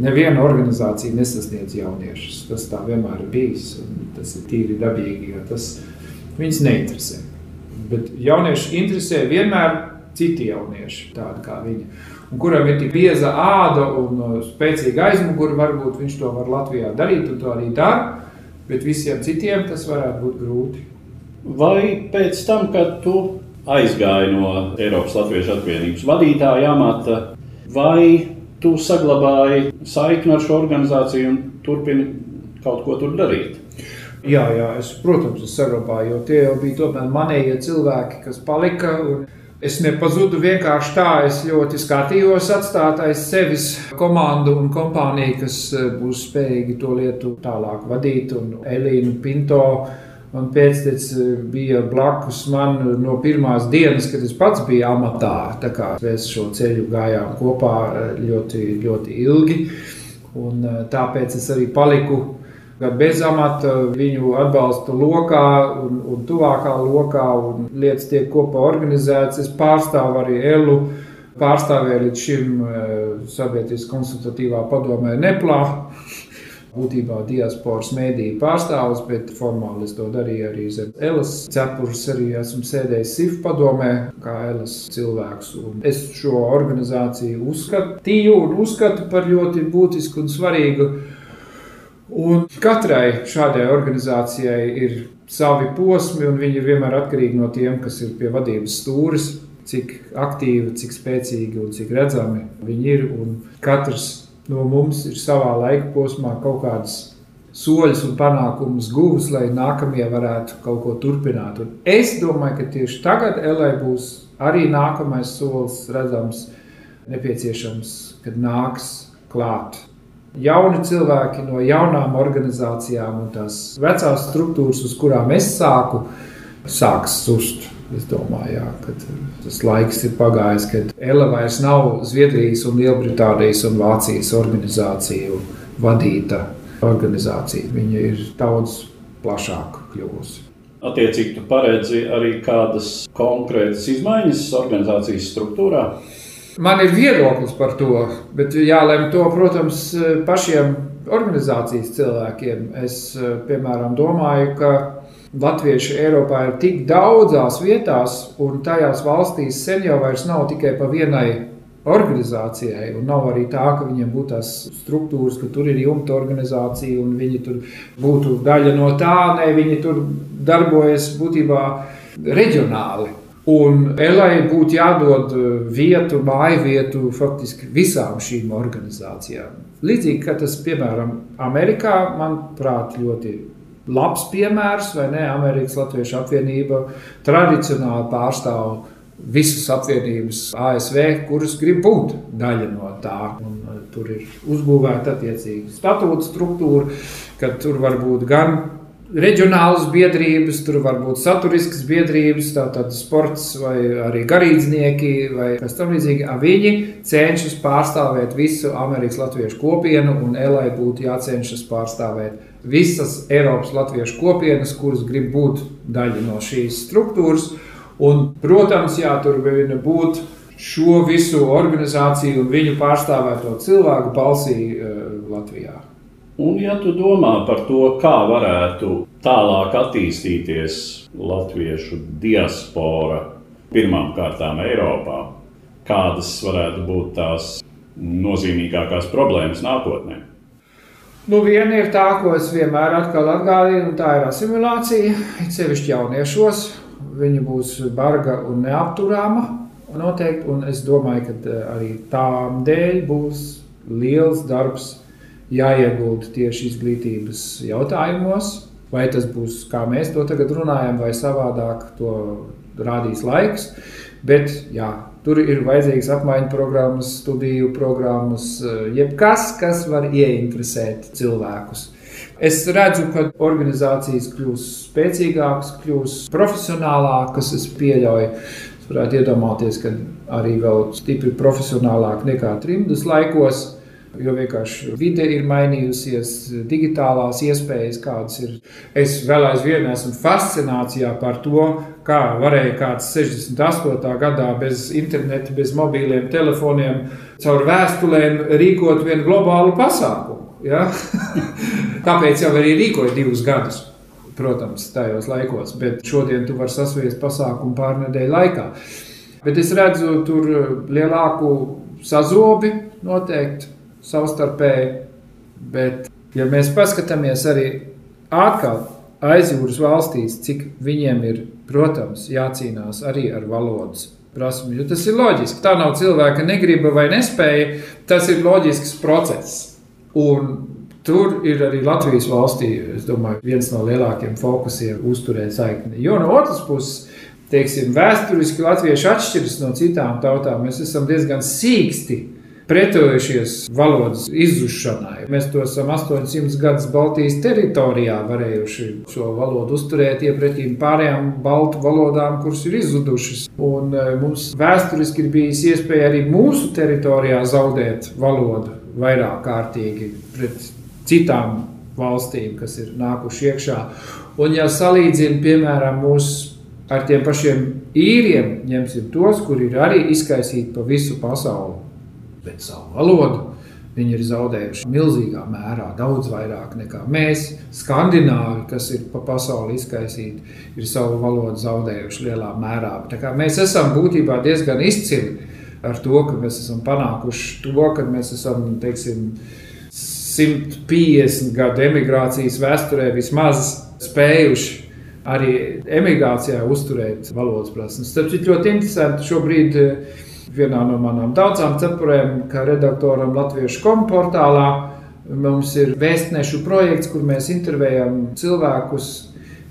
Neviena organizācija nesasniedz jauniešus. Tas tā vienmēr ir bijis. Tas ir tīri dabīgi, jo tas viņus neinteresē. Bet jaunieši interesē vienmēr citi jaunieši, tādi kā viņi. Un kuram ir tik bieza āda un uh, spēcīga aizmugure, varbūt viņš to var Latvijā darīt un to arī dara, bet visiem citiem tas varētu būt grūti. Vai pēc tam, kad tu aizgāji no Eiropas Latviešu apvienības vadītāja amata, vai tu saglabāji saikni ar šo organizāciju un turpini kaut ko tur darīt? Jā, jā, es, protams, es saglabāju, jo tie jau bija tomēr manējie cilvēki, kas palika. Un Es nepazudu vienkārši tā, es ļoti skatījos atstāt aiz sevis komandu un kompāniju, kas eh, būs spējīgi to lietu tālāk vadīt. Un Elīna Pinto man pēctec bija blakus man no pirmās dienas, kad es pats biju amatā. Tā kā mēs šo ceļu gājām kopā eh, ļoti, ļoti ilgi. Un eh, tāpēc es arī paliku gan bez amata, viņu atbalsta lokā un, un tuvākā lokā, un lietas tiek kopā organizētas. Es pārstāvu arī ELU, pārstāvēju līdz šim eh, Sabiedrības konsultatīvā padomē Neplā. Būtībā diasporas mēdīja pārstāvis, bet formāli es to darīju arī zem Elas cepures. Arī esmu sēdējis SIF padomē, kā Elas cilvēks. Un es šo organizāciju uzskatīju un uzskatu par ļoti būtisku un svarīgu Un katrai šādai organizācijai ir savi posmi, un viņi ir vienmēr atkarīgi no tiem, kas ir pie vadības stūres, cik aktīvi, cik spēcīgi un cik redzami viņi ir. Un katrs no mums ir savā laika posmā kaut kādas soļus un panākumus guvis, lai nākamie varētu kaut ko turpināt. Un es domāju, ka tieši tagad LA būs arī nākamais solis redzams, nepieciešams, kad nāks klāt jauni cilvēki no jaunām organizācijām un tās vecās struktūras, uz kurām es sāku, sāks sust. Es domāju, jā, ka tas laiks ir pagājis, kad ELA vairs nav Zviedrijas, un Lielbritānijas un Vācijas organizāciju vadīta organizācija. Viņa ir daudz plašāka kļuvusi. Attiecīgi, tu paredzi arī kādas konkrētas izmaiņas organizācijas struktūrā? Man ir viedoklis par to, bet jālem to, protams, pašiem organizācijas cilvēkiem. Es, piemēram, domāju, ka Latvieši Eiropā ir tik daudzās vietās, un tajās valstīs sen jau nav tikai pa vienai organizācijai. Nav arī tā, ka viņiem būtu tās struktūras, ka tur ir jumta organizācija un viņi tur būtu daļa no tā. Nē, viņi tur darbojas būtībā reģionāli. Un Elai būtu jādod uh, vietu, māju vietu faktiski visām šīm organizācijām. Līdzīgi kā tas, piemēram, Amerikā, manuprāt, ļoti labs piemērs, vai ne? Amerikas Latviešu apvienība tradicionāli pārstāv visas apvienības ASV, kuras grib būt daļa no tā. Un, uh, tur ir uzbūvēta attiecīga statūta struktūra, ka tur var būt gan reģionālas biedrības, tur var būt saturiskas biedrības, tātad sports vai arī garīdznieki vai kas tam līdzīgi. Viņi cenšas pārstāvēt visu Amerikas latviešu kopienu un Elai būtu jācenšas pārstāvēt visas Eiropas latviešu kopienas, kuras grib būt daļa no šīs struktūras. Un, protams, jā, tur var būt šo visu organizāciju un viņu pārstāvēto cilvēku balsī uh, Latvijā. Un, ja tu domā par to, kā varētu tālāk attīstīties latviešu diaspora pirmām kārtām Eiropā, kādas varētu būt tās nozīmīgākās problēmas nākotnē? Nu, viena ir tā, ko es vienmēr atgādinu, tā ir asimilācija. It sevišķi jauniešos, viņa būs barga un neapturama. Noteikti, un es domāju, ka eh, arī tām dēļ būs liels darbs jāiegulda tieši izglītības jautājumos. Vai tas būs kā mēs to tagad runājam, vai savādāk to rādīs laiks. Bet jā, tur ir vajadzīgas apmaiņu programmas, studiju programmas, jebkas, kas var ieinteresēt cilvēkus. Es redzu, ka organizācijas kļūs spēcīgākas, kļūs profesionālākas. Es pieļauju, es varētu iedomāties, ka arī vēl stipri profesionālāk nekā trimdas laikos. Jo vienkārši vide ir mainījusies, digitālās iespējas, kādas ir. Es vēl aizvien esmu fascinācijā par to, kā varēja kāds 68. gadā bez interneta, bez mobīliem telefoniem, caur vēstulēm rīkot vienu globālu pasākumu. Ja? Tāpēc jau arī rīkoja divus gadus. Protams, tajos laikos, bet šodien tu vari sasviest pasākumu pārnedēļu laikā. Bet es redzu tur lielāku sazobi noteikti savstarpēji, bet, ja mēs paskatāmies arī atkal aizjūras valstīs, cik viņiem ir, protams, jācīnās arī ar valodas prasmi, jo tas ir loģiski. Tā nav cilvēka negriba vai nespēja, tas ir loģisks process. Un Tur ir arī Latvijas valstī, es domāju, viens no lielākajiem fokusiem uzturēt saikni. Jo no otras puses, teiksim, vēsturiski latvieši atšķiras no citām tautām. Mēs esam diezgan sīksti pretojušies valodas izzušanai. Mēs to esam 800 gadus Baltijas teritorijā varējuši šo valodu uzturēt iepretīm pārējām baltu valodām, kuras ir izzudušas. Un e, mums vēsturiski ir bijis iespēja arī mūsu teritorijā zaudēt valodu vairāk kārtīgi pret citām valstīm, kas ir nākuši iekšā. Un, ja salīdzinām, piemēram, mūsu ar tiem pašiem īriem, ņemsim tos, kuri ir arī izkaisīti pa visu pasauli, bet savu valodu. Viņi ir zaudējuši milzīgā mērā, daudz vairāk nekā mēs. Skandināvi, kas ir pa pasauli izkaisīti, ir savu valodu zaudējuši lielā mērā. Mēs esam būtībā diezgan izcili ar to, ka mēs esam panākuši to, ka mēs esam, teiksim, 150 gadu emigrācijas vēsturē vismaz spējuši arī emigrācijā uzturēt valodas prasmes. Tas ir ļoti interesanti šobrīd. Eh, vienā no manām daudzām cepurēm, kā redaktoram Latviešu komportālā, mums ir vēstnešu projekts, kur mēs intervējam cilvēkus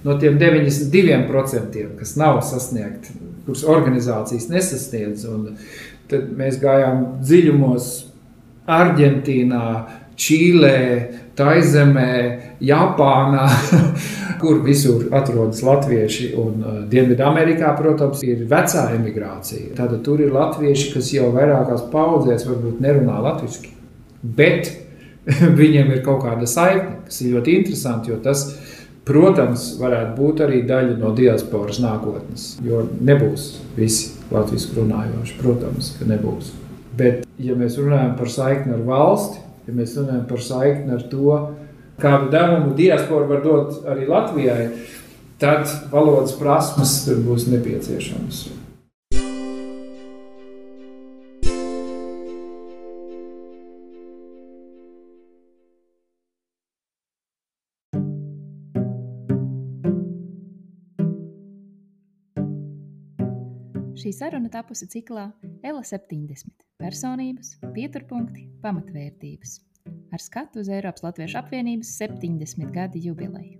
no tiem 92%, kas nav sasniegti, kurus organizācijas nesasniedz. Un tad mēs gājām dziļumos Argentīnā, Čīlē, Taizemē, Japānā, kur visur atrodas latvieši. Un uh, Dienvidamerikā, protams, ir vecā emigrācija. Tad tur ir latvieši, kas jau vairākās paudzēs varbūt nerunā latviešu. Bet viņiem ir kaut kāda saikne, kas ir ļoti interesanti, jo tas, protams, varētu būt arī daļa no diasporas nākotnes. Jo nebūs visi latviešu runājoši, protams, ka nebūs. Bet, ja mēs runājam par saikni ar valsti, ja mēs runājam par saikni ar to, kādu devumu diaspora var dot arī Latvijai, tad valodas prasmes tur būs nepieciešamas. Šī saruna tapusi ciklā Ela 70 - personības, pieturpunkti, pamatvērtības ar skatu uz Eiropas Latviešu apvienības 70 gadu jubileju.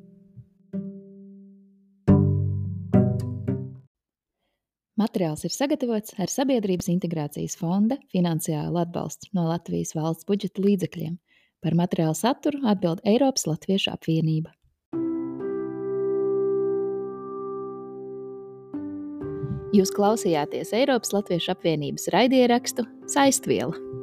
Materiāls ir sagatavots ar Sabiedrības integrācijas fonda finansiālu atbalstu no Latvijas valsts budžeta līdzekļiem. Par materiālu saturu atbild Eiropas Latviešu apvienība. Jūs klausījāties Eiropas Latviešu apvienības raidierakstu Saistviela.